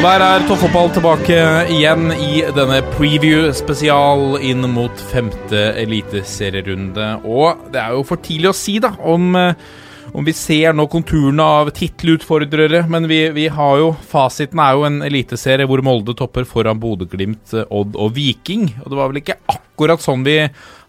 Og der er toppfotball tilbake igjen i denne preview-spesial inn mot femte eliteserierunde. Og det er jo for tidlig å si, da, om, eh, om vi ser nå konturene av tittelutfordrere. Men vi, vi har jo Fasiten er jo en eliteserie hvor Molde topper foran Bodø-Glimt, Odd og Viking. Og det var vel ikke akkurat sånn vi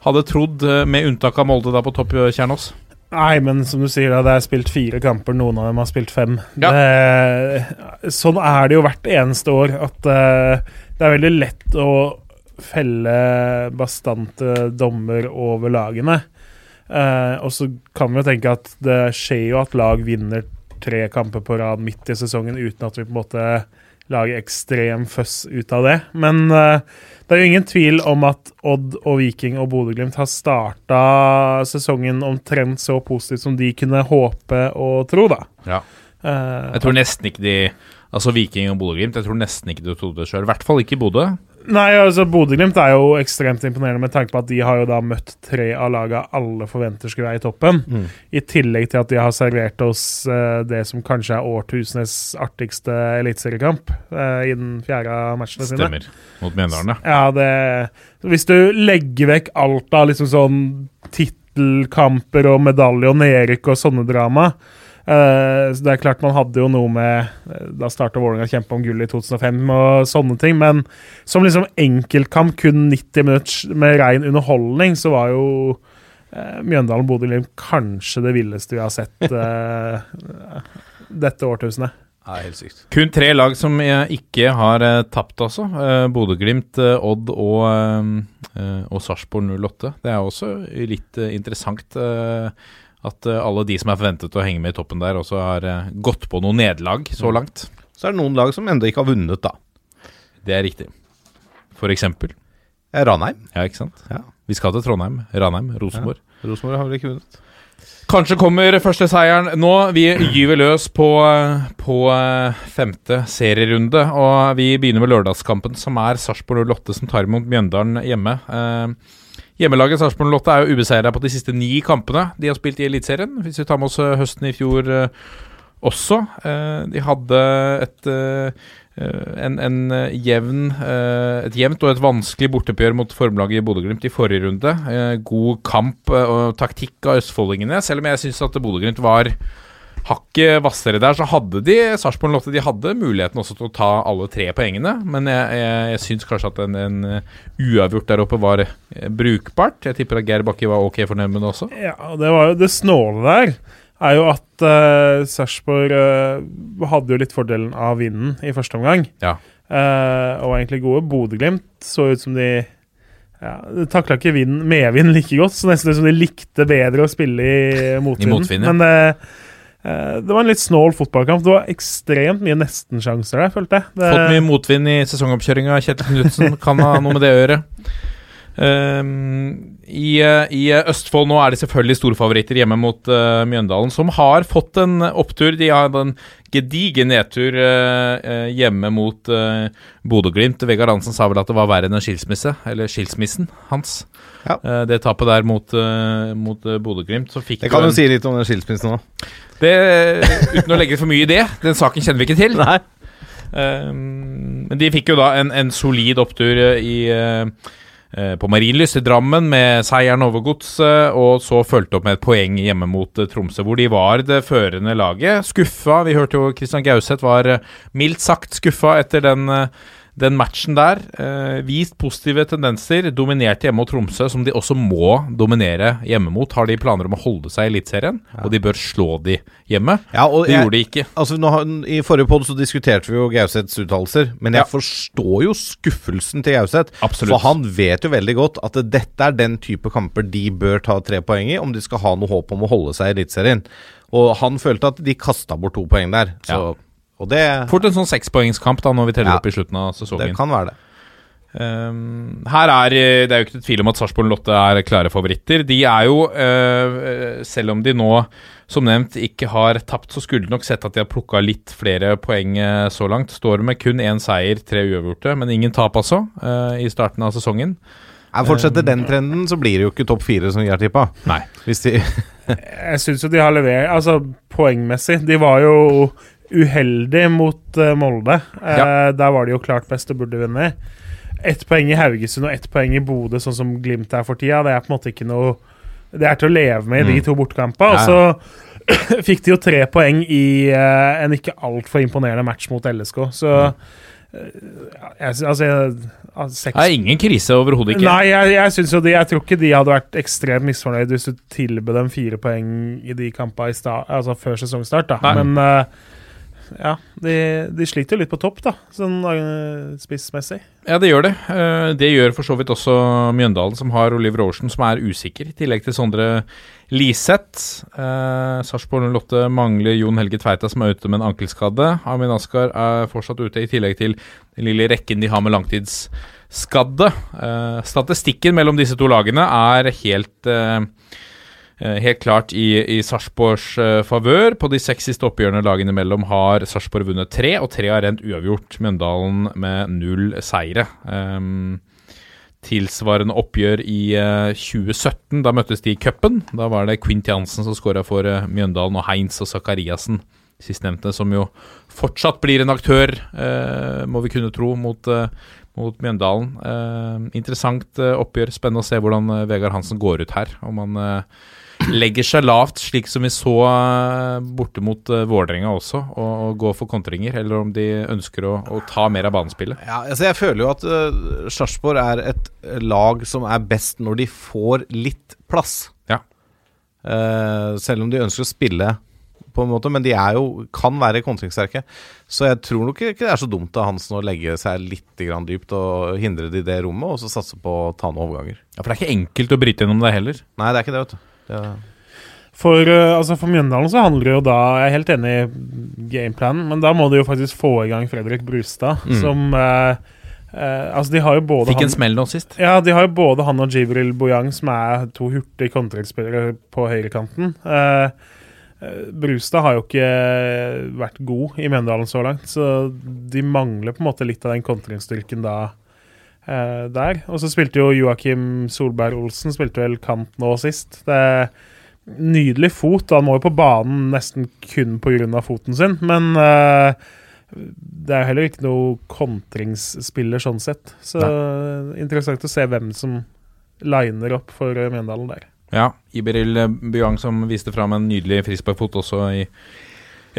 hadde trodd, eh, med unntak av Molde da på topp, Kjernås? Nei, men som du sier, det er spilt fire kamper, noen av dem har spilt fem. Ja. Det, sånn er det jo hvert eneste år, at eh, det er veldig lett å felle bastante dommer over lagene. Eh, og så kan vi jo tenke at det skjer jo at lag vinner tre kamper på rad midt i sesongen uten at vi på en måte lager ekstrem føss ut av det. Men uh, det er jo ingen tvil om at Odd og Viking og Bodø-Glimt har starta sesongen omtrent så positivt som de kunne håpe og tro, da. Ja. Eh, Jeg tror nesten ikke de Altså Viking og Bodø-Glimt, jeg tror nesten ikke de trodde det sjøl. I hvert fall ikke Bodø. Nei, altså Bodø-Glimt er jo ekstremt imponerende med tanke på at de har jo da møtt tre av laga alle forventer skulle være i toppen. I tillegg til at de har servert oss uh, det som kanskje er årtusenes artigste eliteseriekamp uh, i den fjerde av matchene sine. Stemmer. Mot Mjøndalen, ja. Ja, det Hvis du legger vekk alt av liksom sånn tittelkamper og medalje og nedrykk og sånne drama eh, så Det er klart man hadde jo noe med eh, Da starta Vålerenga å kjempe om gull i 2005 og sånne ting, men som liksom enkeltkamp, kun 90 minutter med rein underholdning, så var jo eh, Mjøndalen-Bodø-Glimt kanskje det villeste vi har sett eh, dette årtusenet. Ja, helt sykt. Kun tre lag som jeg ikke har eh, tapt, altså. Eh, Bodø-Glimt, eh, Odd og, eh, og Sarpsborg 08. Det er også litt eh, interessant eh, at eh, alle de som er forventet å henge med i toppen der, også har eh, gått på noen nederlag så langt. Så er det noen lag som ennå ikke har vunnet, da. Det er riktig. For eksempel. Eh, Ranheim. Ja, ikke sant? Ja. Vi skal til Trondheim, Ranheim, Rosenborg. Rosenborg har vel ikke vunnet. Kanskje kommer første seieren nå. Vi gyver løs på, på femte serierunde. Og vi begynner med lørdagskampen, som er Sarpsborg 08 som tar imot Mjøndalen hjemme. Eh, hjemmelaget Sarpsborg 08 er jo ubeseira på de siste ni kampene de har spilt i Eliteserien. Hvis vi tar med oss eh, høsten i fjor eh, også. Eh, de hadde et en, en jevn, et jevnt og et vanskelig borteoppgjør mot formlaget i Bodø-Glimt i forrige runde. God kamp og taktikk av østfoldingene. Selv om jeg syns at Bodø-Glimt var hakket hvassere der, så hadde de Sarpsborg 08 de hadde muligheten også til å ta alle tre poengene. Men jeg, jeg, jeg syns kanskje at en, en uavgjort der oppe var eh, brukbart. Jeg tipper at Geir Bakke var ok fornøyd med det også. Ja, det var jo det snåle der er jo at uh, Sarpsborg uh, hadde jo litt fordelen av vinden i første omgang. Ja. Uh, og egentlig gode. Bodø-Glimt så ut som de ja, takla ikke vind, medvind like godt, så nesten ut som de likte bedre å spille i motvinden. motvind, ja. Men eh, det var en litt snål fotballkamp. Det var ekstremt mye nesten-sjanser der, følte jeg. Det, Fått mye motvind i sesongoppkjøringa. Kjetil Knutsen kan ha noe med det å gjøre. Ehm, i, eh, I Østfold nå er de selvfølgelig storfavoritter hjemme mot uh, Mjøndalen, som har fått en opptur. De har en gedigen nedtur uh, eh, hjemme mot uh, Bodø-Glimt. Vegard Hansen sa vel at det var verre enn en skilsmisse, eller skilsmissen hans. Ja. Uh, det tapet der mot, uh, mot eh, Bodø-Glimt. Det kan jo si litt om den skilsmissen òg. Uten å legge for mye i det. Den saken kjenner vi ikke til. Nei. Um, men de fikk jo da en, en solid opptur eh, i, eh, eh, på Marienlyst i Drammen med seieren over Godset, og så fulgte opp med et poeng hjemme mot eh, Tromsø, hvor de var det førende laget. Skuffa. Vi hørte jo Christian Gauseth var eh, mildt sagt skuffa etter den, eh, den matchen der eh, vist positive tendenser. Dominerte hjemme mot Tromsø, som de også må dominere hjemme mot. Har de planer om å holde seg i Eliteserien, og de bør slå de hjemme. Ja, og Det jeg- gjorde de ikke. Altså, nå, I forrige podd så diskuterte vi jo Gauseths uttalelser, men jeg Ja. forstår jo skuffelsen til Gauseth. For han vet jo veldig godt at dette er den type kamper de bør ta tre poeng i, om de skal ha noe håp om å holde seg i Eliteserien. Og han følte at de kasta bort to poeng der. Så, Ja. Og det, Fort en sånn sekspoengskamp da, når vi teller Ja. opp i slutten av sesongen. det kan være det. Um, her er eh, Det er jo ikke tvil om at Sarpsborg og Lotte er klare favoritter. De er jo, uh, selv om de nå, som nevnt, ikke har tapt, så skulle du nok sett at de har plukka litt flere poeng eh, så langt. Står med kun én seier, tre uavgjorte, men ingen tap, altså, uh, i starten av sesongen. Jeg Fortsetter den trenden, så blir det jo ikke topp fire, som vi har tippa. Nei. Hvis de Jeg syns jo de har levert Altså, poengmessig De var jo uheldige mot eh, Molde. Eh, Ja. Der var de jo klart best og burde vinne. Ett poeng i Haugesund og ett poeng i Bodø, sånn som Glimt er for tida, det er på en måte ikke noe Det er til å leve med i de to bortekampene. Og så fikk de jo tre poeng i eh, en ikke altfor imponerende match mot LSK, så eh, jeg, Altså, jeg, altså Det er ingen krise overhodet ikke. Nei, jeg, jeg synes jo de Jeg tror ikke de hadde vært ekstremt misfornøyd hvis du tilbød dem fire poeng i de kampene i sta, altså før sesongstart. da Nei. Men eh, ja, de, de sliter jo litt på topp, da, sånn eh, spissmessig. Ja, det gjør det. Eh, Det gjør for så vidt også Mjøndalen, som har Oliver Aarsen, som er usikker, i tillegg til Sondre Liseth. Eh, Sarpsborg 08 mangler Jon Helge Tveita, som er ute med en ankelskade. Amin Askar er fortsatt ute, i tillegg til den lille rekken de har med langtidsskadde. Eh, Statistikken mellom disse to lagene er helt eh, Helt klart i, i Sarpsborgs eh, favør. På de seks siste oppgjørene lagene imellom har Sarpsborg vunnet tre, og tre har rent uavgjort. Mjøndalen med null seire. Um, tilsvarende oppgjør i uh, 2017. Da møttes de i cupen. Da var det Quint Jansen som skåra for uh, Mjøndalen, og Heinz og Zakariassen, sistnevnte, som jo fortsatt blir en aktør, eh, må vi kunne tro, mot, eh, mot Mjøndalen. Eh, interessant eh, oppgjør. Spennende å se hvordan eh, Vegard Hansen går ut her. Om han eh, legger seg lavt, slik som vi så eh, borte mot uh, Vålerenga også, og, og går for kontringer, eller om de ønsker å, å ta mer av banespillet. Ja, altså Jeg føler jo at uh, Sarpsborg er et eh, lag som er best når de får litt plass. Ja. Uh, selv om de ønsker å spille, på en måte, men de er jo, kan være kontringssterke. Så jeg tror nok ikke det er så dumt av Hansen å legge seg litt grann dypt og hindre det i det rommet, og så satse på å ta noen overganger. Ja, For det er ikke enkelt å bryte gjennom det heller. Nei, det er ikke det, vet du. For, eh, altså for Mjøndalen så handler det jo da Jeg er helt enig i gameplanen, men da må de jo faktisk få i gang Fredrik Brustad, Mm. som eh, eh, Altså, de har jo både Fikk en han smell nå sist. Ja, de har jo både han og Jibril Boyang, som er to hurtige kontringsspillere på høyrekanten. Eh, eh, Brustad har jo ikke vært god i Mjøndalen så langt, så de mangler på en måte litt av den kontringsstyrken da eh, der. Og så spilte jo Joakim Solberg Olsen spilte vel kant nå sist. Det er Nydelig fot, han må jo på banen nesten kun pga. foten sin, men eh, det er heller ikke noe kontringsspiller sånn sett. Så interessant å se hvem som liner opp for eh, Mjøndalen der. Ja, Iberil Byang som viste fram en nydelig frisparkfot også i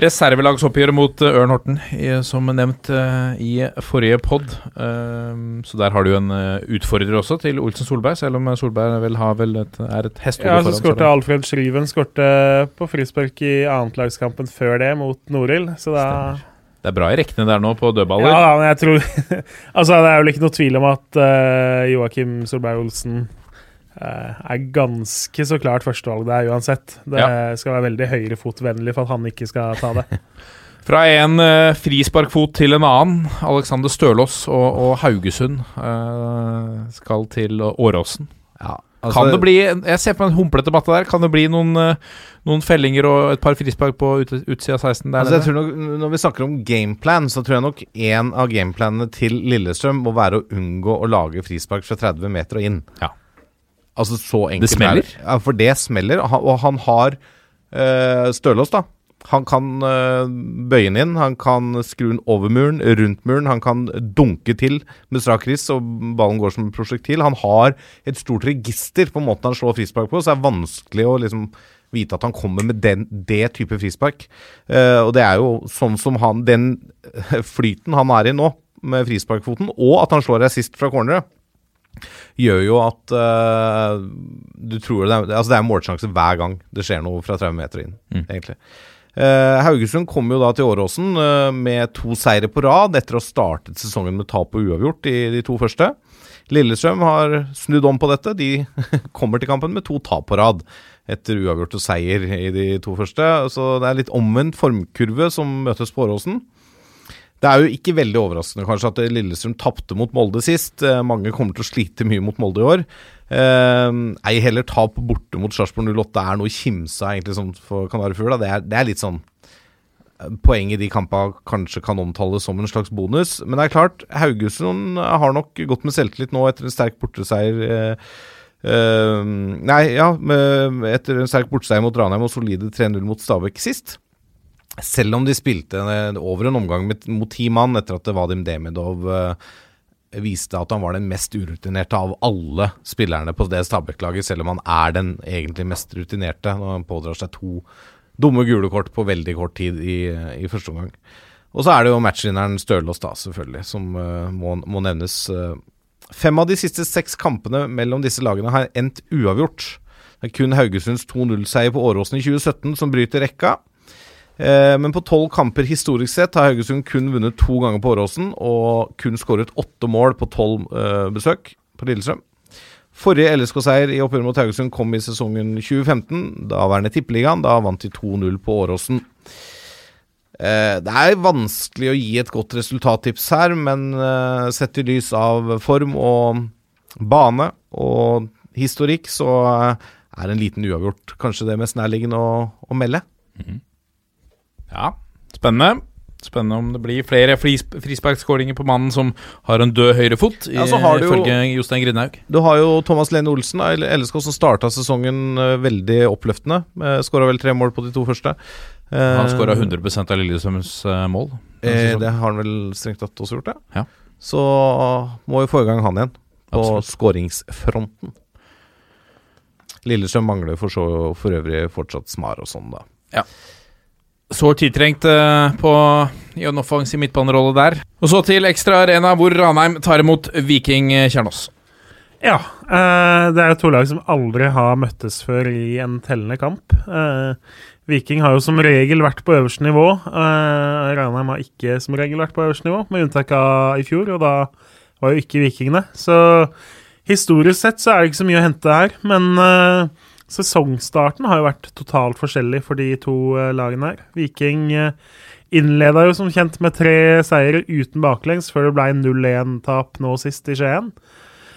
reservelagsoppgjøret mot eh, Ørn Horten, som nevnt eh, i forrige pod. Um, så der har du en eh, utfordrer også til Olsen Solberg, selv om Solberg vel har vel et, er et hestehode Ja, så foran. skårte Alfred Schriven skårte på frispark i annetlagskampen før det, mot Norild. Så da Det er bra i rekkene der nå på dødballer. Ja, men jeg tror Altså, det er vel ikke noe tvil om at Joakim Solberg Olsen er ganske så klart førstevalg der uansett. Det skal være veldig høyrefotvennlig for at han ikke skal ta det. Fra en uh, frisparkfot til en annen. Alexander Stølås og, og Haugesund uh, skal til Åråsen. ja, Kan det bli Jeg ser på en humplete matte der. Kan det bli noen, uh, noen fellinger og et par frispark på ut, utsida av 16 der? Altså jeg tror nok, Når vi snakker om gameplan, så tror jeg nok en av gameplanene til Lillestrøm må være å unngå å lage frispark fra 30 meter og inn. Ja. Altså så enkelt Det smeller? er Ja, for det smeller. Og han, har uh, Stølås, da. Han kan eh, bøye den inn, han kan skru den over muren, rundt muren, han kan dunke til med strak riss, og ballen går som prosjektil. Han har et stort register på måten han slår frispark på, så det er vanskelig å liksom vite at han kommer med den, det type frispark. Uh, og det er jo sånn som han Den flyten han er i nå, med frisparkfoten, og at han slår assist fra corneret, gjør jo at uh, du tror det er, altså det er målsjanse hver gang det skjer noe fra 30 meter inn, Mm. egentlig. Uh, Haugesund kom jo da til Åråsen uh, med to seire på rad etter å ha startet sesongen med tap og uavgjort i de to første. Lillestrøm har snudd om på dette. De kommer til kampen med to tap på rad etter uavgjort og seier i de to første. Så det er litt omvendt formkurve som møtes på Åråsen. Det er jo ikke veldig overraskende kanskje at Lillestrøm tapte mot Molde sist. Eh, mange kommer til å slite mye mot Molde i år. Eh, ei heller tap borte mot Sarpsborg 08 er noe kimse egentlig, som for Kanari Fugl. da. Det, er- det er litt sånn Poenget i de kampene kanskje kan omtales som en slags bonus. Men det er klart, Haugesund har nok gått med selvtillit nå etter en sterk borteseier. eh, eh, nei, ja, med, etter en sterk borteseier mot Ranheim og solide 3-0 mot Stabæk sist. Selv om de spilte over en omgang mot ti mann etter at Vadim Demidov eh, viste at han var den mest urutinerte av alle spillerne på det Stabæk-laget, selv om han er den egentlig mest rutinerte når han pådrar seg to dumme gule kort på veldig kort tid i, i første omgang. Og så er det jo matchvinneren Stølås, da, selvfølgelig, som eh, må, må nevnes. eh. Fem av de siste seks kampene mellom disse lagene har endt uavgjort. Det er kun Haugesunds 2-0-seier på Åråsen i 2017 som bryter rekka. Eh, men på tolv kamper historisk sett har Haugesund kun vunnet to ganger på Åråsen, og kun skåret åtte mål på tolv eh, besøk på Lillestrøm. Forrige LSK-seier i oppgjøret mot Haugesund kom i sesongen 2015, daværende Tippeligaen. Da vant de 2-0 på Åråsen. Eh, det er vanskelig å gi et godt resultattips her, men sett i lys av form og bane og historikk, så er en liten uavgjort kanskje det mest nærliggende å, å melde. Ja, spennende. Spennende om det blir flere fris frisparkskåringer på mannen som har en død høyrefot, Ja, så har du ifølge Jostein Grindhaug. Du har jo Thomas Lene Olsen av LSK som starta sesongen eh, veldig oppløftende. Uh, Skåra vel tre mål på de to første. Eh, Han skåra 100% av Lillestrøms eh, mål. eh. Det har han vel strengt tatt også gjort, ja. Ja. Så må vi få i gang han igjen på skåringsfronten. Lillestrøm mangler for, så, for øvrig fortsatt Smar og sånn, da. Sårt tiltrengt eh, på i en offensiv midtbanerolle der. Og så til Ekstra Arena, hvor Ranheim tar imot Viking eh, Kjernås. Ja. eh, det er to lag som aldri har møttes før i en tellende kamp. Viking har jo som regel vært på øverste nivå. Ranheim har ikke som regel vært på øverste nivå, med unntak av i fjor, og da var jo ikke vikingene. Så historisk sett så er det ikke så mye å hente her, men sesongstarten har jo vært totalt forskjellig for de to eh, lagene her. Viking uh, innleda jo som kjent med tre seire uten baklengs, før det ble 0-1-tap nå sist i Skien.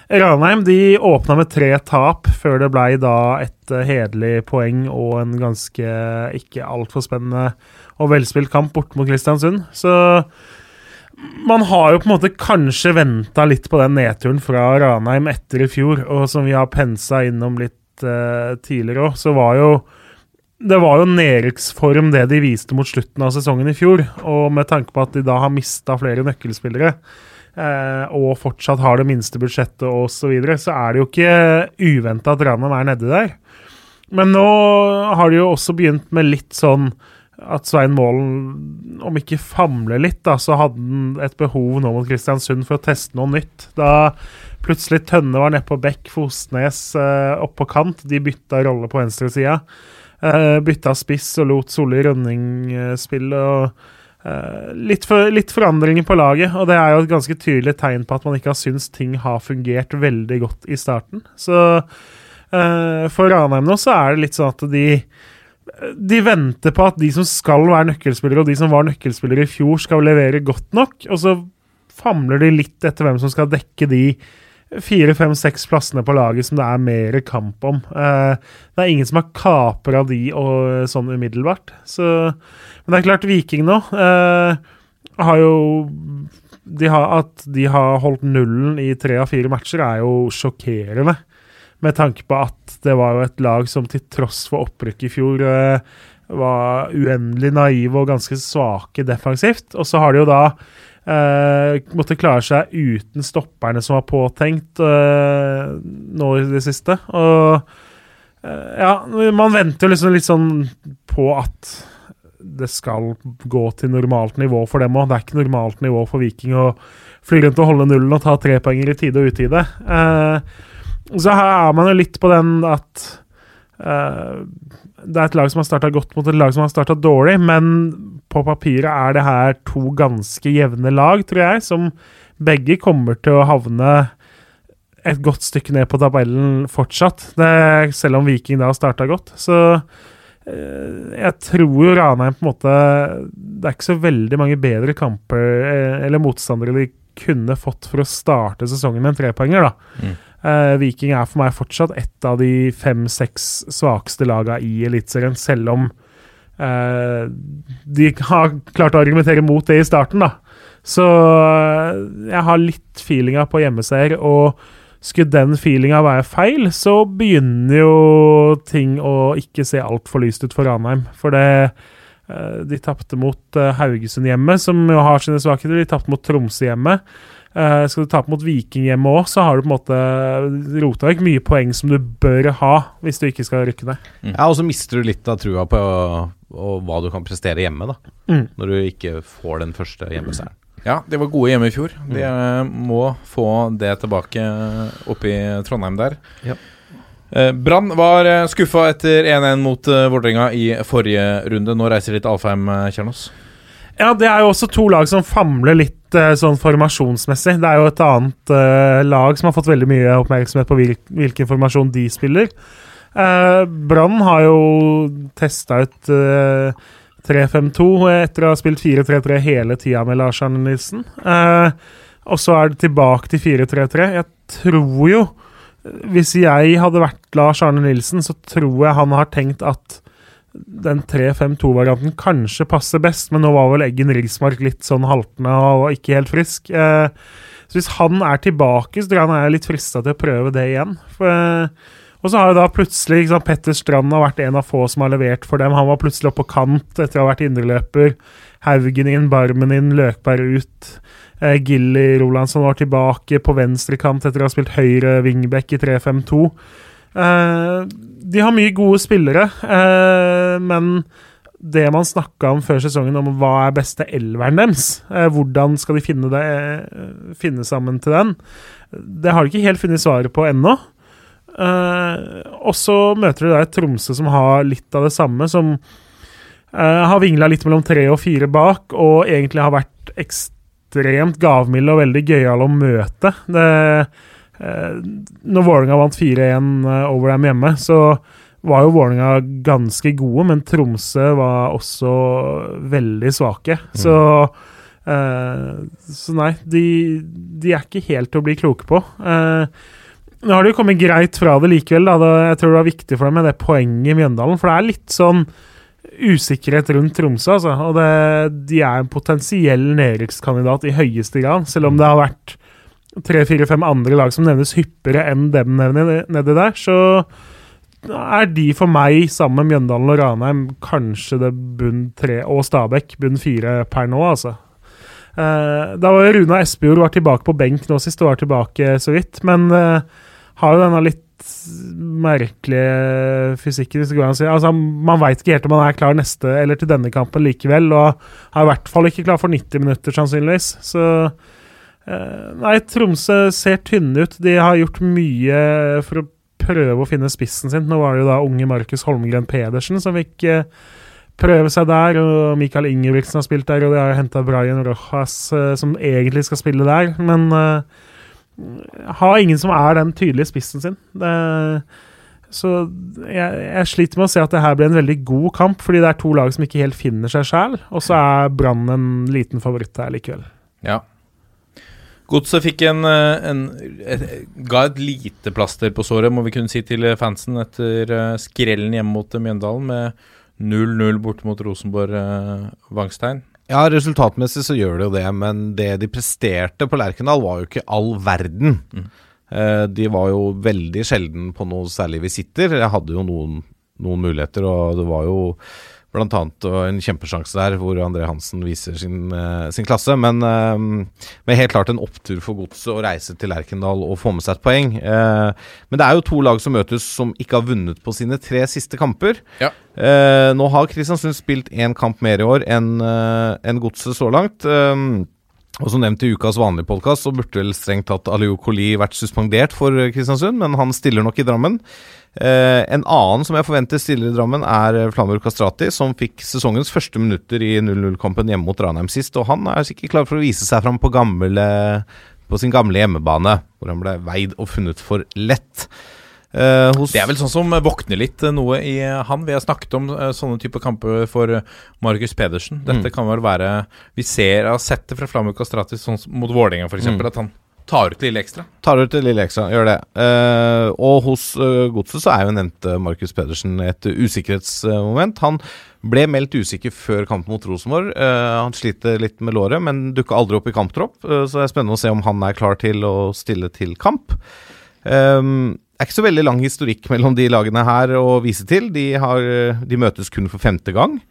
Ranheim de åpna med tre tap, før det ble da et eh, hederlig poeng og en ganske ikke altfor spennende og velspilt kamp bort mot Kristiansund. Så man har jo på en måte kanskje venta litt på den nedturen fra Ranheim etter i fjor, og som vi har pensa innom litt eh, tidligere òg, så var jo det var jo nedrykksform det de viste mot slutten av sesongen i fjor. Og med tanke på at de da har mista flere nøkkelspillere, eh, og fortsatt har det minste budsjettet osv., så, videre, så er det jo ikke uventa at Ranheim er nedi der. Men nå har de jo også begynt med litt sånn at Svein Målen, om ikke famler litt, da, så hadde han et behov nå mot Kristiansund for å teste noe nytt. Da plutselig Tønne var nede på bekk, Fosnes eh, opp på kant. De bytta rolle på venstresida. Eh, bytta spiss og lot Solli Rønning eh, spille. og eh, litt, for, litt forandringer på laget, og det er jo et ganske tydelig tegn på at man ikke har syntes ting har fungert veldig godt i starten. Så eh, for Ranheim nå så er det litt sånn at de de venter på at de som skal være nøkkelspillere, og de som var nøkkelspillere i fjor, skal levere godt nok, og så famler de litt etter hvem som skal dekke de fire, fem, seks plassene på laget som det er mer kamp om. Eh, det er ingen som har kapra de og sånn umiddelbart. Så, men det er klart, Viking nå eh, har jo de har, At de har holdt nullen i tre av fire matcher, er jo sjokkerende. Med tanke på at det var jo et lag som til tross for opprykk i fjor eh, var uendelig naive og ganske svake defensivt. Og så har de jo da eh, måtte klare seg uten stopperne som var påtenkt uh, nå i det siste. Og uh, ja, man venter liksom litt sånn på at det skal gå til normalt nivå for dem òg. Det er ikke normalt nivå for Viking å fly rundt og holde nullen og ta tre trepoenger i tide og utide. Så her er man jo litt på den at det er et lag som har starta godt mot et lag som har starta dårlig, men på papiret er det her to ganske jevne lag, tror jeg, som begge kommer til å havne et godt stykke ned på tabellen fortsatt, det, selv om Viking da har starta godt. Så eh, jeg tror jo Ranheim på en måte Det er ikke så veldig mange bedre kamper eh, eller motstandere de kunne fått for å starte sesongen med en trepoenger, da. Mm. Eh, Viking er for meg fortsatt et av de fem-seks svakeste lagene i Eliteserien, selv om uh, de har klart å argumentere mot det i starten, da. Så uh, jeg har litt feelinga på hjemmeseier, og skulle den feelinga være feil, så begynner jo ting å ikke se altfor lyst ut for Ranheim. For det De tapte mot Haugesund hjemme, som jo har sine svakheter. De tapte mot Tromsø hjemme. Eh, skal du tape mot Viking hjemme òg, så har du på en måte rota vekk mye poeng som du bør ha hvis du ikke skal rykke ned. Ja, og så mister du litt av trua på og hva du kan prestere hjemme, da. Mm. Når du ikke får den første hjemmeseieren. Ja, de var gode hjemme i fjor. De mm. må få det tilbake oppe i Trondheim der. Ja. Eh, Brann var eh, skuffa etter 1-1 mot uh, Vålerenga i forrige runde. Nå reiser de til Alfheim, Kjernås. Kjernos. Ja, det er jo også to lag som famler litt eh, sånn formasjonsmessig. Det er jo et annet uh, lag som har fått veldig mye oppmerksomhet på hvil hvilken formasjon de spiller. Uh, Brann har jo testa ut uh, 3-5-2 etter å ha spilt 4-3-3 hele tida med Lars Arne Nilsen. Og så er det tilbake til 4-3-3. Jeg tror jo Hvis jeg hadde vært Lars Arne Nilsen, så tror jeg han har tenkt at den 3-5-2-varianten kanskje passer best, men nå var vel Eggen Rismark litt sånn haltende og ikke helt frisk. Eh, så hvis han er tilbake, så tror jeg han er litt frista til å prøve det igjen. For, eh, og så har jo da plutselig sant, Petter Strand har vært en av få som har levert for dem. Han var plutselig oppe på kant etter å ha vært indreløper. Haugen inn, Barmen inn, Løkberg ut. Eh, Gilly Rolandsson var tilbake på venstrekant etter å ha spilt høyre wingback i 3-5-2. Eh, de har mye gode spillere, eh, men det man snakka om før sesongen, om hva er beste elveren deres, eh, hvordan skal de finne, det, eh, finne sammen til den, det har de ikke helt funnet svaret på ennå. Eh, og så møter de da et Tromsø som har litt av det samme, som eh, har vingla litt mellom tre og fire bak, og egentlig har vært ekstremt gavmilde og veldig gøyale å møte. Det Eh, når Vålerenga vant 4-1 eh, over dem hjemme, så var jo Vålerenga ganske gode, men Tromsø var også veldig svake. Så eh, Så nei, de, de er ikke helt til å bli kloke på. Eh, nå har de jo kommet greit fra det likevel. Da. Jeg tror det var viktig for dem med det poenget i Mjøndalen, for det er litt sånn usikkerhet rundt Tromsø, altså. Og det, de er en potensiell nedrykkskandidat i høyeste grad, selv om det har vært tre-fire-fem andre lag som nevnes hyppigere enn dem nedi der, så er de for meg, sammen med Mjøndalen og Ranheim, kanskje det bunn tre Og Stabæk, bunn fire per nå, altså. Uh, da var Runa Espejord var tilbake på benk nå sist, og var tilbake så vidt. Men uh, har jo denne litt merkelige fysikken. Altså, man veit ikke helt om han er klar neste eller til denne kampen likevel, og er i hvert fall ikke klar for 90 minutter, sannsynligvis. Så eh, Nei, Tromsø ser tynne ut. De har gjort mye for å prøve å finne spissen sin. Nå var det jo da unge Markus Holmgren Pedersen som fikk eh, prøve seg der, og Mikael Ingebrigtsen har spilt der, og de har henta Brian Rojas, eh, som egentlig skal spille der, men eh, har ingen som er den tydelige spissen sin. Det, så jeg, jeg sliter med å se at det her blir en veldig god kamp, fordi det er to lag som ikke helt finner seg sjæl, og så er Brann en liten favoritt her likevel. Ja. Godset fikk en, eh, en et, Ga et lite plaster på såret, må vi kunne si til fansen, etter eh, skrellen hjemme mot Mjøndalen med 0-0 borte mot Rosenborg eh, Vangstein. Ja, resultatmessig så gjør det jo det, men det de presterte på Lerkendal, var jo ikke all verden. Mm. Eh, de var jo veldig sjelden på noe særlig visitter. Jeg hadde jo noen, noen muligheter, og det var jo Blant annet en kjempesjanse der hvor André Hansen viser sin, eh, sin klasse. Men, eh, men helt klart en opptur for godset å reise til Lerkendal og få med seg et poeng. Eh, men det er jo to lag som møtes som ikke har vunnet på sine tre siste kamper. Ja. Nå har Kristiansund spilt én kamp mer i år enn enn Godset så langt. Eh, og som nevnt i ukas vanlige podkast, så burde vel strengt tatt Aliou Koli vært suspendert for Kristiansund, men han stiller nok i Drammen. Eh, en annen som jeg forventer stiller i Drammen, er eh, Flamur Kastrati, som fikk sesongens første minutter i 0-0-kampen hjemme mot Ranheim sist. Og han er sikkert klar for å vise seg fram på, gamle, på sin gamle hjemmebane, hvor han ble veid og funnet for lett. Eh, hos Det er vel sånn som våkner litt eh, noe i eh, han. Vi har snakket om uh, sånne typer kamper for Markus Pedersen. Dette Mm. kan vel være Vi ser, har sett det fra Flamuk Kastratis sånn mot Vålerenga, f.eks. Mm. At han tar ut lille ekstra. Tar ut lille ekstra, gjør det. Uh, og hos uh, Godset så er jo nevnte Markus Pedersen et usikkerhetsmoment. Han ble meldt usikker før kampen mot Rosenborg. Han sliter litt med låret, men dukka aldri opp i kamptropp. så det er spennende å se om han er klar til å stille til kamp. Um, det er ikke så veldig lang historikk mellom de lagene her å vise til. De, har, de møtes kun for femte gang.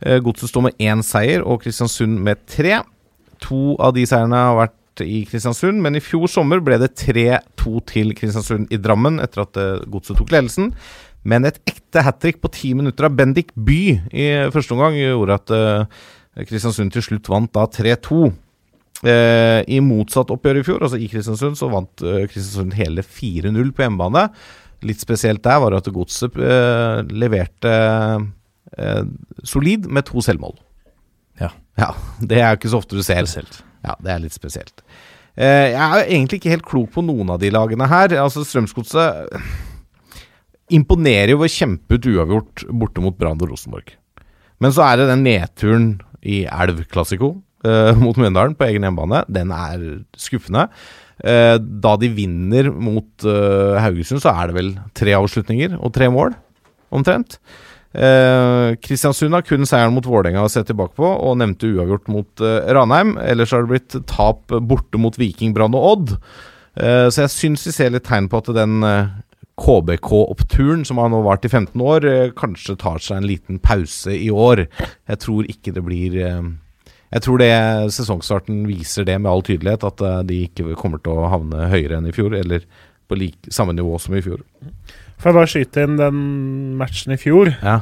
Eh, Godset står med én seier og Kristiansund med tre. To av de seierne har vært i Kristiansund, men i fjor sommer ble det 3-2 til Kristiansund i Drammen etter at eh, Godset tok ledelsen. Men et ekte hat trick på ti minutter av Bendik By i første omgang gjorde at eh, Kristiansund til slutt vant da 3-2. Eh, I motsatt oppgjør i fjor, altså i Kristiansund, så vant eh, Kristiansund hele 4-0 på hjemmebane. Litt spesielt der var at Godset eh, leverte eh, solid med to selvmål. Ja. ja. Det er jo ikke så ofte du ser. Spesielt. Ja, det er litt spesielt. Eh, jeg er egentlig ikke helt klok på noen av de lagene her. Altså Strømsgodset imponerer jo ved å kjempe ut uavgjort borte mot Brann og Rosenborg. Men så er det den nedturen i Elv Classico eh, mot Mjøndalen på egen hjemmebane. Den er skuffende. Uh, da de vinner mot uh, Haugesund, så er det vel tre avslutninger og tre mål, omtrent. Kristiansund har kun seieren mot Vålerenga å se tilbake på, og nevnte uavgjort mot Ranheim. Ellers har det blitt tap borte mot Viking, Brann og Odd. Så jeg syns vi ser litt tegn på at den KBK-oppturen, som har nå vart i 15 år, kanskje tar seg en liten pause i år. Jeg tror ikke det blir Jeg tror det sesongstarten viser det med all tydelighet, at eh, de ikke kommer til å havne høyere enn i fjor, eller på like, samme nivå som i fjor. Får jeg bare skyte inn den matchen i fjor Ja.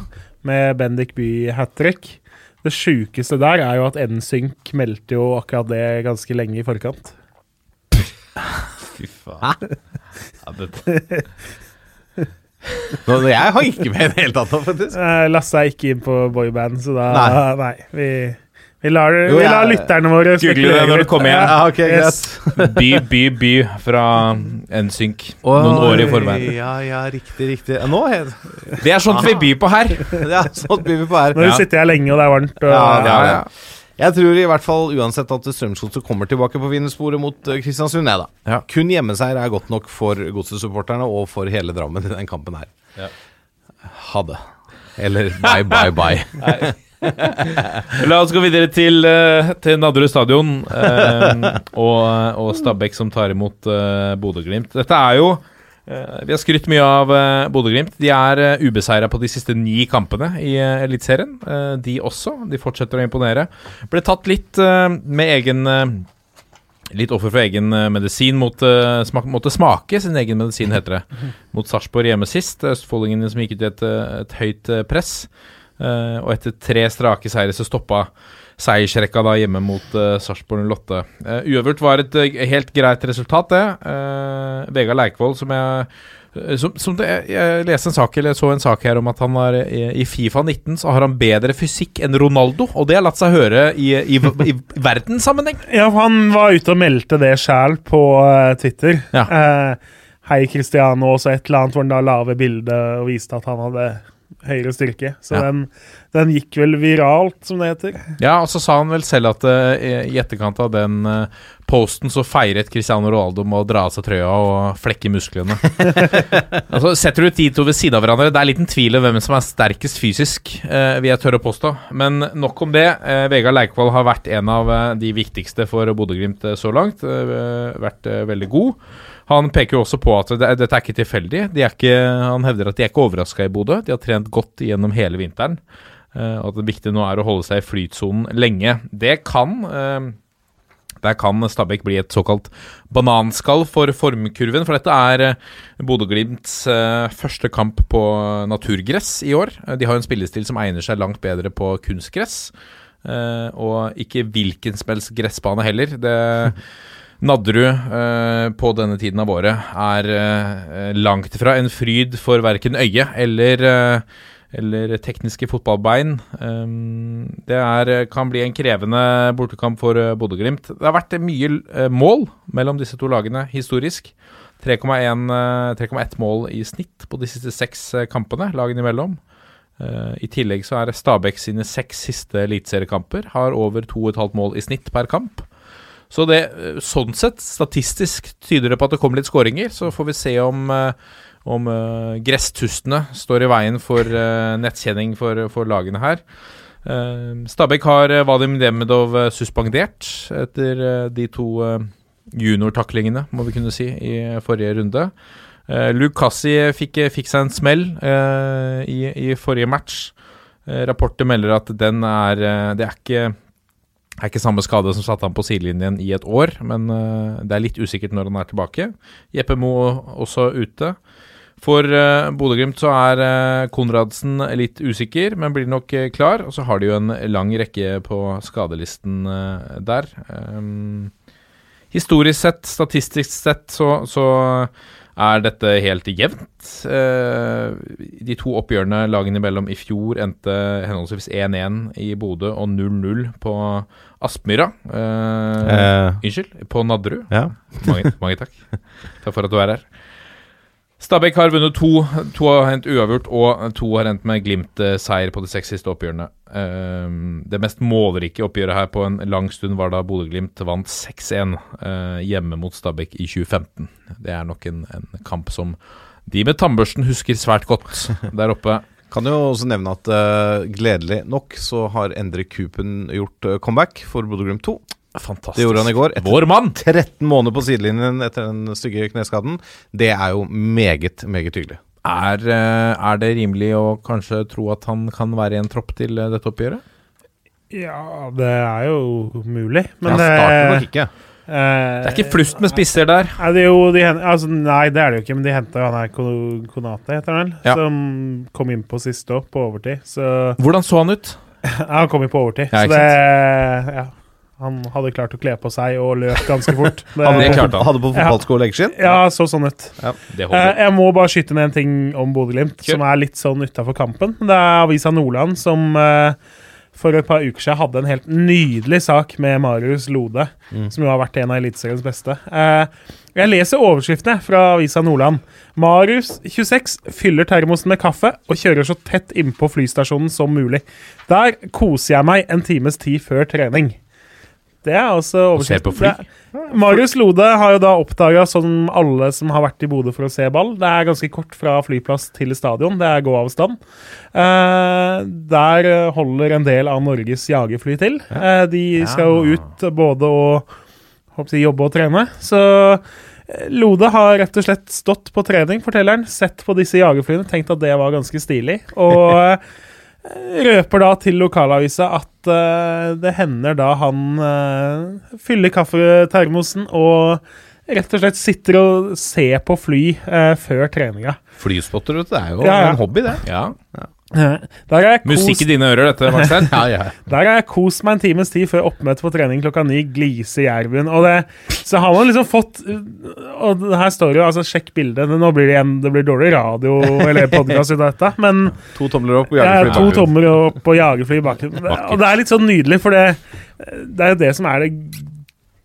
med Bendik Bye hat trick. Det sjukeste der er jo at NSYNC meldte jo akkurat det ganske lenge i forkant. Fy faen. Ja, det, Nå, jeg har ikke med i det hele tatt, faktisk. Eh, Lasse er ikke inn på boyband, så da Nei. Nei. vi, vi, lar, Jo, vi lar lytterne våre Google det når du kommer igjen. Ja, okay, Yes. by, by, by fra NSYNC noen år i forveien. Ja, ja, riktig, riktig. Nå er Det er sånt vi byr på her. Ja, blir vi på her. Nå Ja. sitter jeg lenge, og det er varmt. Og, Ja, Ja, ja. Jeg tror i hvert fall uansett at Strømsgodset kommer tilbake på vinnersporet mot eh, Kristiansund. Jeg. Ja. Kun hjemmeseier er godt nok for Godset-supporterne og for hele Drammen i den kampen her. Ja. Ha det. Eller bye, bye, bye. La oss gå videre til, uh, til Nadderud stadion eh, og, og Stabæk som tar imot eh, Bodø-Glimt. Dette er jo eh, Vi har skrytt mye av eh, Bodø-Glimt. De er eh, ubeseira på de siste ni kampene i eh, Eliteserien. Eh, de også. De fortsetter å imponere. Ble tatt litt eh, med egen eh, Litt offer for egen eh, medisin. Eh, smak, måtte smake sin egen medisin, heter det. Mot Sarpsborg hjemme sist. Østfoldingene som gikk ut i et, eh, et høyt eh, press. Eh, og etter tre strake seire så stoppa seiersrekka da hjemme mot uh, Sarpsborg 08. Uh, uavgjort var et uh, helt greit resultat, det. Vegard Leikvoll, som jeg eh, som, som det, jeg leste en sak eller så en sak her om at han har i, Fifa 19 så har han bedre fysikk enn Ronaldo, og det har latt seg høre i, i, i, i verdenssammenheng. Ja, han var ute og meldte det sjæl på eh, Twitter. Ja. Eh, Hei, Cristiano, og så et eller annet hvor han da la ved bildet og viste at han hadde høyere styrke. Så Ja. den, den gikk vel viralt, som det heter. Ja, og så sa han vel selv at uh, i etterkant av den uh, posten så feiret Cristiano Ronaldo med å dra av seg trøya og flekke musklene. altså, setter du de to ved siden av hverandre, det er liten tvil om hvem som er sterkest fysisk, uh, vil jeg tørre å påstå. Men nok om det. Vegard Leikvoll har vært en av de viktigste for Bodø-Glimt så langt. Vært veldig god. Han peker jo også på at det, dette er ikke tilfeldig. Er ikke, han hevder at de er ikke overraska i Bodø. De har trent godt gjennom hele vinteren. Eh, og at det viktige nå er å holde seg i flytsonen lenge. Det kan eh, der kan Stabæk bli et såkalt bananskall for formkurven, for dette er eh, Bodø-Glimts første kamp på naturgress i år. De har en spillestil som egner seg langt bedre på kunstgress, og ikke hvilken som helst gressbane heller. Det Nadderud eh, på denne tiden av året er eh, langt fra en fryd for verken øye eller, eh, eller tekniske fotballbein. Um, det er, kan bli en krevende bortekamp for Bodø-Glimt. Det har vært mye mål mellom disse to lagene historisk. 3,1 eh, 3,1 mål i snitt på de siste seks kampene, lagene imellom. Uh, I tillegg så er Stabæk sine seks siste eliteseriekamper har over 2,5 mål i snitt per kamp. Så det, eh, sånn sett, statistisk tyder det på at det kommer litt skåringer. Så får vi se om, eh, om uh, gresstustene står i veien for uh, nettkjenning for, for lagene her. Uh, Stabæk har eh, Vadim Demidov eh, suspendert etter eh, de to eh, juniortaklingene, må vi kunne si, i forrige runde. Luke fikk, fikk seg en smell eh, i, i forrige match. Eh, rapporter melder at den er eh, Det er ikke, er ikke samme skade som satte ham på sidelinjen i et år, men eh, det er litt usikkert når han er tilbake. Jeppe Mo også ute. For uh, Bodø-Glimt så er eh, Konradsen litt usikker, men blir nok klar. Og så har de jo en lang rekke på skadelisten der. Um, historisk sett, statistisk sett, så, så er dette helt jevnt. Eh, de to oppgjørene lagene imellom i fjor endte henholdsvis 1-1 i Bodø og 0-0 på Aspmyra. Eh, Eh, Unnskyld, på Nadderud. ja. Mange, mange takk. Takk for at du er her. Stabæk har vunnet to. To har hendt uavgjort, og to har endt med Glimt-seier på de seks siste oppgjørene. Ehm, det mest målrike oppgjøret her på en lang stund var da Bodø-Glimt vant 6-1 eh, hjemme mot Stabæk i 2015. Det er nok en, en kamp som de med tannbørsten husker svært godt der oppe. Kan jo også nevne at uh, gledelig nok så har Endre Kupen gjort uh, comeback for Bodø-Glimt 2. Fantastisk. Det gjorde han i går. Etter Vår mann! 13 måneder på sidelinjen etter den stygge kneskaden. Det er jo meget, meget hyggelig. Er, eh, er det rimelig å kanskje tro at han kan være i en tropp til eh, dette oppgjøret? Ja, det er jo mulig, men ja, det nok ikke. Det er ikke flust med spisser der. Det jo, de, altså, nei, det er det jo ikke, men de henta jo han her Konate, heter han vel, Ja. som kom inn på siste år, på overtid. Så Hvordan så han ut? Han kom inn på overtid, Ja, så det ja, Han hadde klart å kle på seg og løp ganske fort. Det, det klarte han. Hadde på fotballsko og leggskinn. Ja, så sånn ut. Det Eh, jeg må bare skyte ned en ting om Bodø-Glimt, som er litt sånn utafor kampen. Det er Avisa Nordland som eh, for et par uker siden hadde en helt nydelig sak med Marius Lode, som jo har vært en av Eliteseriens beste. Eh, jeg leser overskriftene fra Avisa Nordland. Marius, 26, fyller termosen med kaffe og kjører så tett innpå flystasjonen som mulig. Der koser jeg meg en times tid før trening. Det er altså Se på overskriften. fly? Er- Marius Lode har jo da oppdaga, som alle som har vært i Bodø for å se ball Det er ganske kort fra flyplass til stadion. Det er gåavstand. Eh, der holder en del av Norges jagerfly til. Eh, de skal jo ut både å håper jobbe og trene. Så eh, Lode har rett og slett stått på trening, forteller han. Sett på disse jagerflyene, tenkt at det var ganske stilig. Og røper da til lokalavisa at uh, det hender da han uh, fyller kaffetermosen og rett og slett sitter og ser på fly uh, før treninga. Flyspotter, vet du. Det er jo Ja, ja. en hobby, det. Ja. Der har Musikk i dine ører, dette, Marstein. Ja, ja. der har jeg kost meg en times tid før oppmøte på trening klokka ni. Glise i Jervun. Og det, så har man liksom fått Og her står det jo altså Sjekk bildet. Nå blir det igjen Det blir dårlig radio eller podkast ut av dette, men To tomler opp og Ja, jagerfly. to tomler tommer opp og jagerfly i bakgrunnen. Og det er litt sånn nydelig, for det, det er jo det som er det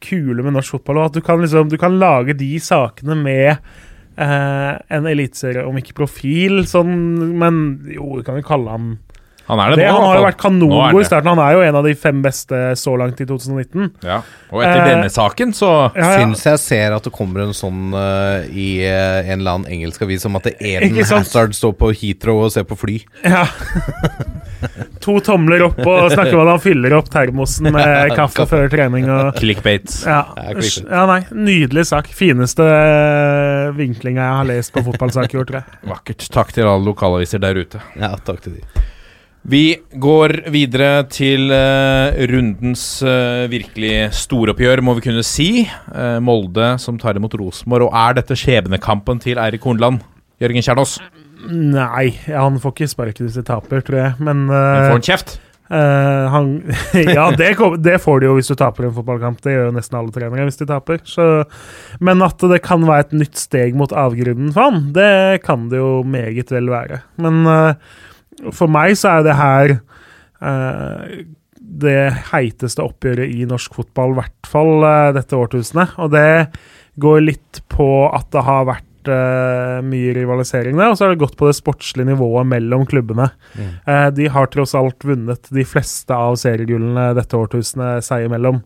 kule med norsk fotball. og At du kan, liksom, du kan lage de sakene med en eliteserie, om ikke profil, sånn, men jo, du kan jo kalle ham Han er det, det. nå. Han har jo vært kanongod i starten. Han er jo en av de fem beste så langt i 2019. Ja. Og etter Eh, denne saken, så Ja, ja. Syns jeg ser at det kommer en sånn uh, i eh, en eller annen engelsk avis om at Eden? Hazard står på Heathrow og ser på fly. Ja. to tomler opp og snakker om at han fyller opp termosen med kaffe før trening. og Clickbait. Ja, Ja, ja, nei, Nydelig sak. Fineste uh, vinklinga jeg har lest på fotballsaker i år, tror jeg. Vakkert. Takk til alle lokalaviser der ute. Ja, takk til de. Vi går videre til uh, rundens uh, virkelig storoppgjør, må vi kunne si. Uh, Molde som tar imot Rosenborg. Og er dette skjebnekampen til Eirik Hornland? Jørgen Kjernås, Nei, han får ikke sparken hvis de taper, tror jeg. Men men får han kjeft? han Ja, det, kom, det får de jo hvis du taper en fotballkamp. Det gjør jo nesten alle trenere hvis de taper. Så, men at det kan være et nytt steg mot avgrunnen for han, det kan det jo meget vel være. Men for meg så er det her eh, det heiteste oppgjøret i norsk fotball, i hvert fall eh, dette årtusenet. Og det går litt på at det har vært eh, mye rivalisering der, og så har det gått på det sportslige nivået mellom klubbene. Eh, de har tross alt vunnet de fleste av seriegullene dette årtusenet seg imellom.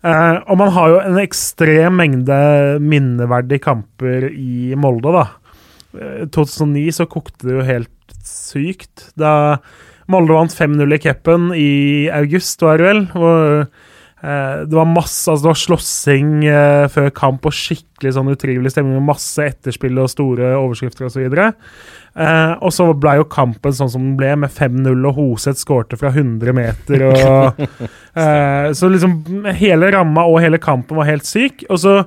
Eh, og man har jo en ekstrem mengde minneverdige kamper i Molde, da. Eh, 2009 så kokte det jo helt sykt. Da Molde vant 5-0 i cupen i august, var det vel. Og, eh, det var masse altså det var slåssing eh, før kamp og skikkelig sånn utrivelig stemning masse etterspill og store overskrifter osv. Eh, og så ble jo kampen sånn som den ble, med 5-0 og Hoseth skårte fra 100 meter. Og, eh, så liksom hele ramma og hele kampen var helt syk. Og så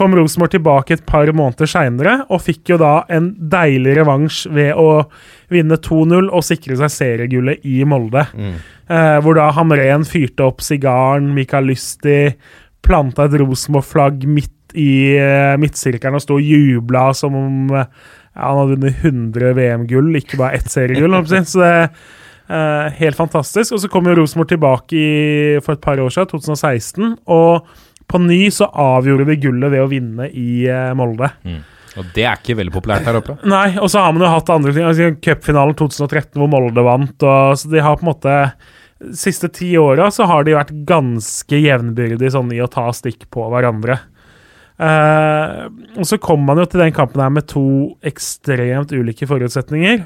kom Rosenborg tilbake et par måneder seinere og fikk jo da en deilig revansj ved å vinne 2-0 og sikre seg seriegullet i Molde. Eh, hvor da Hamren fyrte opp sigaren, Mikael Lysti planta et Rosenborg-flagg midt i eh, midtsirkelen og sto og jubla som om eh, han hadde vunnet 100 VM-gull, ikke bare ett seriegull. Så det eh, helt fantastisk. Og så kom jo Rosenborg tilbake i, for et par år siden, 2016. Og på ny så avgjorde vi gullet ved å vinne i eh, Molde. Og det er ikke veldig populært her oppe. Nei, og så har man jo hatt andre ting. Altså, Cupfinalen 2013 hvor Molde vant. Og, så de har på en måte De siste ti åra så har de vært ganske jevnbyrdige sånn i å ta stikk på hverandre. Eh, og så kom man jo til den kampen her med to ekstremt ulike forutsetninger.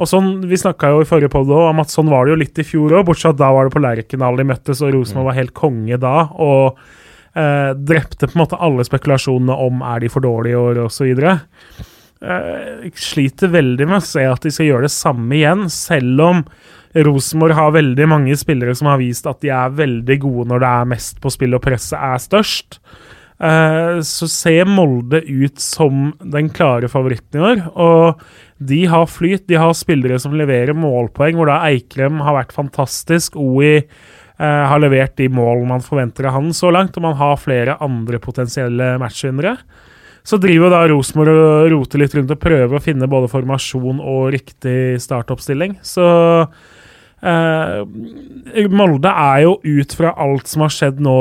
Og sånn, Vi snakka jo i forrige podd om at sånn var det jo litt i fjor òg, bortsett fra da var det på Lerkendal de møttes, og Rosenborg var helt konge da. og eh, drepte på en måte alle spekulasjonene om er de for dårlige i år osv. Uh, jeg sliter veldig med å se at de skal gjøre det samme igjen, selv om Rosenborg har veldig mange spillere som har vist at de er veldig gode når det er mest på spill og presset er størst. Eh, så ser Molde ut som den klare favoritten i år. Og de har flyt. De har spillere som leverer målpoeng, hvor da Eikrem har vært fantastisk. OI eh, har levert de mål man forventer av han så langt, og man har flere andre potensielle matchvinnere. Så driver da Rosenborg og roter litt rundt og prøver å finne både formasjon og riktig startoppstilling. Så eh, Molde er jo ut fra alt som har skjedd nå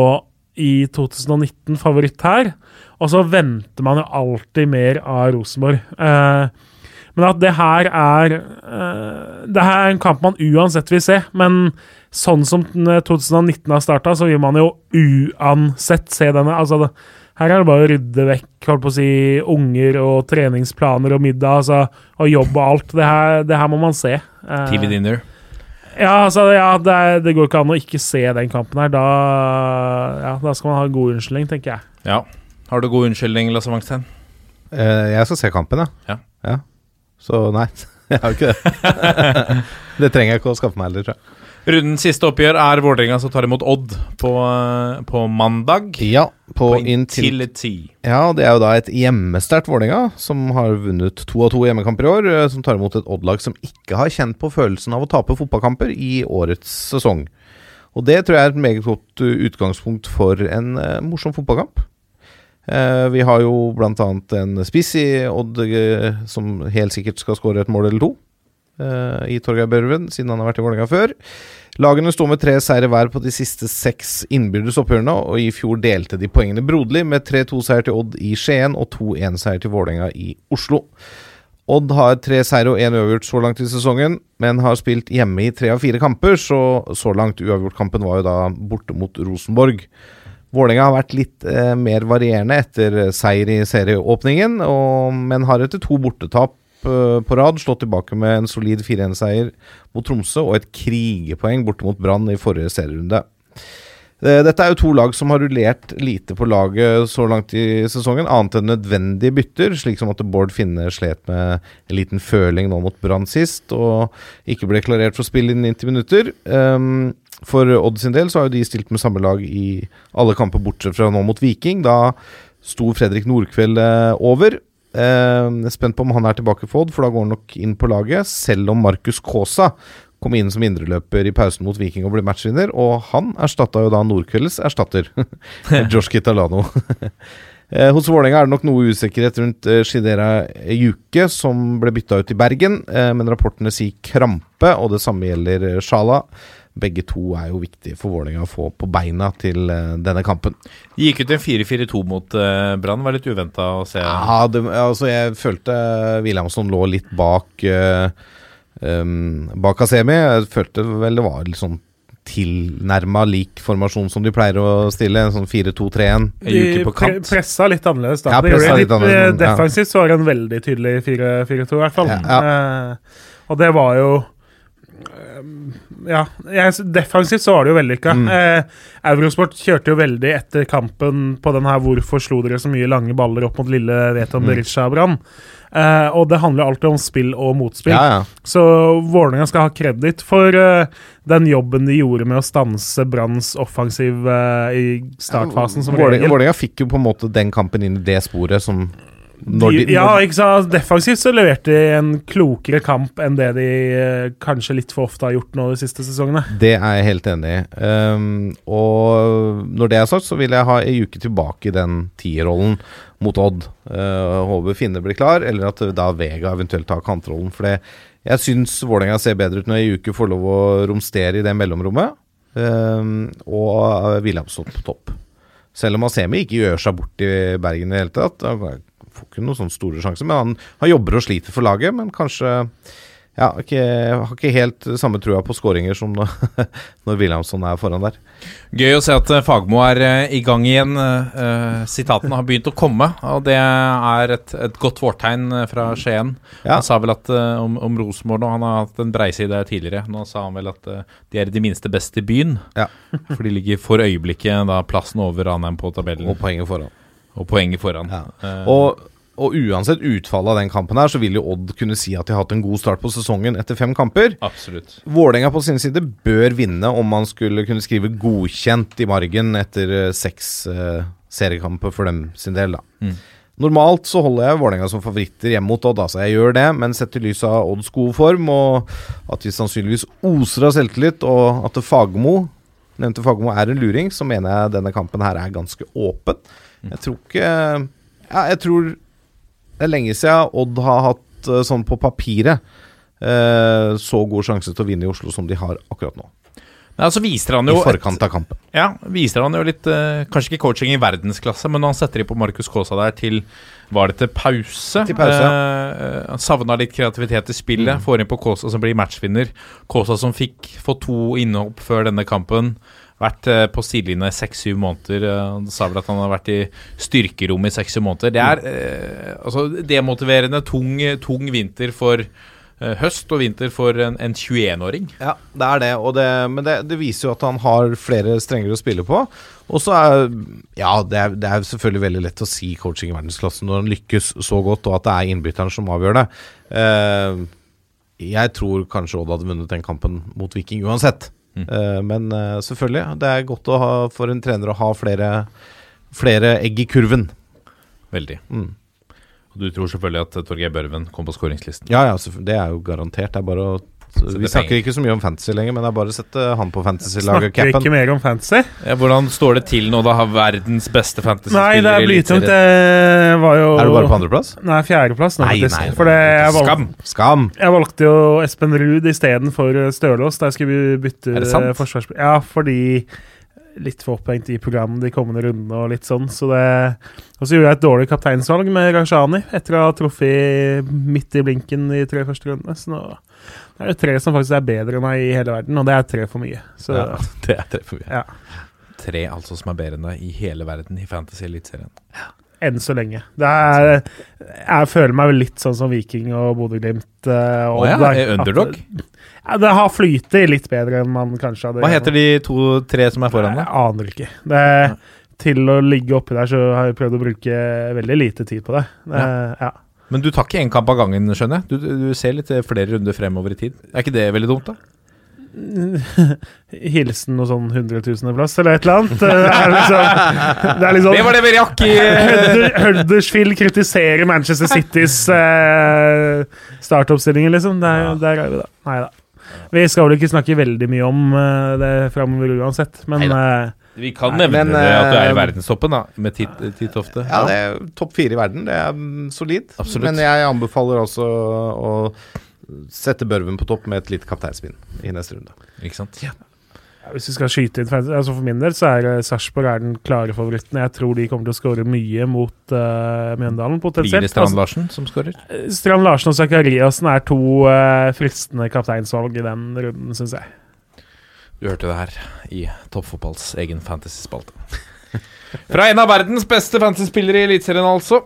i 2019, favoritt her. Og så venter man jo alltid mer av Rosenborg. Eh, men at det her er eh, Det her er en kamp man uansett vil se. Men sånn som eh, 2019 har starta, så vil man jo uansett se denne. Altså, det, her er det bare å rydde vekk holdt på å si, unger og treningsplaner og middag altså, og jobb og alt. Det her, det her må man se. Eh, TV Dinner. ja, altså, ja det, er, det går ikke an å ikke se den kampen her. Da, ja, da skal man ha en god unnskyldning, tenker jeg. Ja. Har du god unnskyldning, Lasse Wangstein? Uh, jeg skal se kampen, Ja. ja. Så nei, jeg har ikke det. det trenger jeg ikke å skaffe meg heller, tror jeg. Rundens siste oppgjør er Vålerenga som tar imot Odd på, eh, på mandag. Ja, på, På Intility. Ja, det er jo da et hjemmesterkt Vålerenga, som har vunnet to av to hjemmekamper i år, eh, som tar imot et Odd-lag som ikke har kjent på følelsen av å tape fotballkamper i årets sesong. Og det tror jeg er et meget godt uh, utgangspunkt for en uh, morsom fotballkamp. Eh, vi har jo bl.a. en spiss i Odd eh, som helt sikkert skal skåre et mål eller to. eh, I Torgeir Børven, siden han har vært i Vålerenga før. Lagene står med tre seire hver på de siste seks innbyrdes oppgjørene, og i fjor delte de poengene broderlig med 3-2-seier til Odd i Skien og 2-1-seier til Vålerenga i Oslo. Odd har tre seire og én uavgjort så langt i sesongen, men har spilt hjemme i tre av fire kamper, så så langt uavgjort-kampen var jo da borte mot Rosenborg. Vålerenga har vært litt eh, mer varierende etter eh, seier i serieåpningen, og, men har etter to bortetap eh, på rad slått tilbake med en solid 4-1-seier mot Tromsø og et krigepoeng borte mot Brann i forrige serierunde. Eh, Dette er jo to lag som har rullert lite på laget så langt i sesongen, annet enn nødvendige bytter, slik som at Bård Finne slet med en liten føling nå mot Brann sist, og ikke ble klarert for spill innen 90 minutter. Um, for Odd sin del så har jo de stilt med samme lag i alle kamper bortsett fra nå mot Viking. Da sto Fredrik Nordkveld eh, over. Eh, jeg er spent på om han er tilbake for Odd, for da går han nok inn på laget. Selv om Markus Kaasa kom inn som indreløper i pausen mot Viking og ble matchvinner. Og han erstatta jo da Nordkvelds erstatter, Josh Kitalano. Eh, Hos Vålerenga er det nok noe usikkerhet rundt eh, Shidera Juke, som ble bytta ut i Bergen, eh, men rapportene sier krampe, og det samme gjelder eh, Sjala. Begge to er jo viktige for Vålerenga å få på beina til eh, denne kampen. De gikk ut en 4-4-2 mot uh, Brann. Var litt uventa å se. Ja, det, altså jeg følte Williamson lå litt bak uh, um, Bak Asemi. Jeg følte vel det var litt sånn tilnærma lik formasjon som de pleier å stille. En sånn 4-2-3-1. De pre pressa litt annerledes. da Ja, Det gjorde de litt annerledes, eh, ja. Defensivt så var det en veldig tydelig 4-4-2, i hvert fall. Ja, Eh, og det var jo Ja, jeg, defensivt så var det jo vellykka. Mm. Eh, Eurosport kjørte jo veldig etter kampen på den her 'Hvorfor slo dere så mye lange baller opp mot lille Veton Mm. Berisha-brann?' Eh, og det handler alltid om spill og motspill. Ja, ja. Så Vålerenga skal ha kreditt for eh, den jobben de gjorde med å stanse Branns offensiv eh, i startfasen, som Vålerenga regel. Vålerenga fikk jo på en måte den kampen inn i det sporet som de, ja, ikke sant? Defensivt så leverte de en klokere kamp enn det de eh, kanskje litt for ofte har gjort nå de siste sesongene. Det er jeg helt enig i. Um, og når det er sagt, så vil jeg ha ei uke tilbake i den tierrollen mot Odd. Uh, håper Finne blir klar, eller at da Vega eventuelt tar kantrollen. For det, jeg syns Vålerenga ser bedre ut når ei uke får lov å romstere i det mellomrommet. Um, og Williamson på topp. Selv om Asemi ikke gjør seg bort i Bergen i det hele tatt. Han får ikke noen sånne store sjanser, men han, han jobber og sliter for laget. Men kanskje ja, ikke, har ikke helt samme trua på skåringer som når, når Williamson er foran der. Gøy å se at eh, Fagmo er eh, i gang igjen. Eh, sitatene har begynt å komme, og det er et, et godt vårtegn fra Skien. Ja. Han sa vel at om, om Rosenborg nå, han har hatt en breiside der tidligere. Nå sa han vel at de er de minste best i byen. Ja. For de ligger for øyeblikket da plassen over Ranheim på tabellen, og, poenget foran. Poenget foran. Ja. Eh, Og, og uansett utfallet av den kampen her, så vil jo Odd kunne si at de har hatt en god start på sesongen etter fem kamper. Absolutt. Vålerenga på sin side bør vinne om man skulle kunne skrive 'godkjent' i margen etter eh, seks eh, seriekamper for dem sin del, da. Mm. Normalt så holder jeg Vålerenga som favoritter hjemme mot Odd, altså jeg gjør det, men sett i lys av Odds gode form, og at de sannsynligvis oser av selvtillit, og at Fagermo nevnte Fagermo er en luring, så mener jeg denne kampen her er ganske åpen. Jeg tror ikke Ja, jeg tror det er lenge siden Odd har hatt eh, sånn på papiret eh, så god sjanse til å vinne i Oslo som de har akkurat nå. Nei, altså viser han I forkant av kampen. Ja, viser han jo litt eh, Kanskje ikke coaching i verdensklasse, men han setter inn på Markus Kaasa der til Var det til pause? Til pause, Eh, han savna litt kreativitet i spillet. Mm. Får inn på Kaasa som blir matchvinner. Kaasa som fikk få to innhopp før denne kampen. Vært eh, på sidelinja i seks-syv måneder. Eh, han sa vel at han har vært i styrkerommet i seks-syv måneder. Det er eh, altså demotiverende, tung, tung vinter for eh, høst og vinter for en, en 21-åring. Ja, det er det, det men det, det viser jo at han har flere strenger å spille på. Og så er Ja, det er, det er selvfølgelig veldig lett å si coaching i verdensklassen når han lykkes så godt, og at det er innbytteren som avgjør det. Eh, jeg tror kanskje Odd hadde vunnet den kampen mot Viking uansett. Mm. Eh, men eh, selvfølgelig, det er godt å ha, for en trener å ha flere, flere egg i kurven. Veldig. Mm. Og du tror selvfølgelig at Torgeir Børven kom på skåringslisten? Ja, ja, det er jo garantert. Det er bare å Vi er snakker ikke så mye om fantasy lenger, men jeg har bare sett han på fantasy-laget. Snakker ikke mer om fantasy. Ja, hvordan står det til nå, da? Har verdens beste Nei, det fantasy-spiller er blytungt. Det var jo Er du bare på andreplass? Nei, fjerdeplass Nei, Nei, nei, For det, jeg, valg, Skam! Skam! jeg valgte jo Espen Ruud istedenfor Stølås. Der skulle vi bytte Er forsvarsspiller. Ja, fordi litt for opphengt i programmet de kommende rundene og litt sånn. Så det, og så gjorde jeg et dårlig kapteinsvalg med Rajani etter å ha truffet midt i blinken i tre første rundene. Så nå det er det tre som faktisk er bedre enn meg i hele verden, og det er tre for mye. Så Ja, det er tre for mye. ja. Tre altså som er bedre enn deg i hele verden i Fantasy Eliteserien. Enn så lenge. Det er, jeg føler meg litt sånn som Viking og Bodø-Glimt. Uh, oh, ja, er underdog? Ja, det har flytet litt bedre enn man kanskje hadde Hva heter de to-tre som er foran Jeg deg? aner ikke. Det, til å ligge oppi der, så har jeg prøvd å bruke veldig lite tid på det. det ja. Men du tar ikke én kamp av gangen, skjønner jeg? Du, du ser litt flere runder fremover i tid. Er ikke det veldig dumt, da? Hilsen noe sånn hundretusendeplass eller et eller annet. Det er liksom, det er liksom Det var det vi rakk i Huddersfield kritiserer Manchester Citys eh, startoppstillinger, liksom. Der, der er vi, da. Nei da. Vi skal vel ikke snakke veldig mye om eh, det framover uansett, men eh, Vi kan nevne men, at du er i eh, verdenstoppen, da, med Tit- Titt ofte. Ja, det er topp fire i verden. Det er solid. Absolutt. Men jeg anbefaler også å sette Børven på topp med et lite kapteinspinn i neste runde. Ikke sant? ja, hvis vi skal skyte inn altså For min del så er uh, Sarpsborg er den klare favoritten. Jeg tror de kommer til å skåre mye mot uh, Mjøndalen, Blir potensielt. det Strand Larsen som skårer? Altså, Strand Larsen og Zakariassen er to uh, fristende kapteinsvalg i den runden, syns jeg. Du hørte det her i Toppfotballs egen fantasy-spalte. Fra en av verdens beste fantasy-spillere i Eliteserien, altså.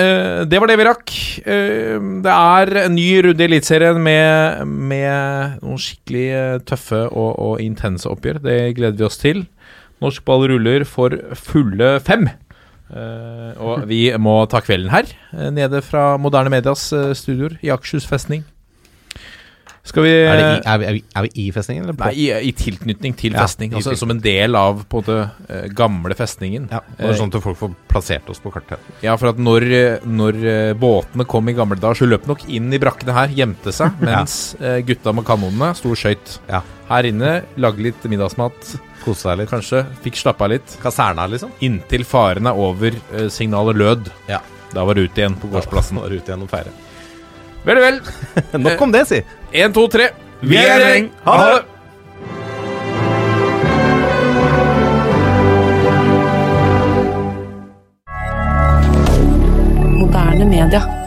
Eh, det var det vi rakk. Eh, det er en ny runde i Eliteserien med, med noen skikkelig eh, tøffe og, og intense oppgjør. Det gleder vi oss til. Norsk ball ruller for fulle fem. Og vi må ta kvelden her, nede fra Moderne Medias studioer i Akershus festning. Skal vi Er, det i, er, vi, er, vi, er vi i festningen, eller på? Nei, i, i tilknytning til Ja, festning. Altså Som en del av på en måte eh, gamle festningen. Ja, er sånn at folk får plassert oss på kartet. Ja, for at når, eh, når eh, båtene kom i gamle dager, så løp nok inn i brakkene her, gjemte seg, mens ja. gutta med kanonene sto og skøyt. Ja. Her inne, lagde litt middagsmat, Kose seg litt. kanskje, fikk slappa av litt. Kaserna, liksom. Inntil faren er over, eh, signalet lød. Ja. Da var det ut igjen på gårdsplassen. Da var det ut igjen og feire. Vel, vel. Nok om det, si. Én, to, tre. Vi er gjeng. Ha det! Moderne media.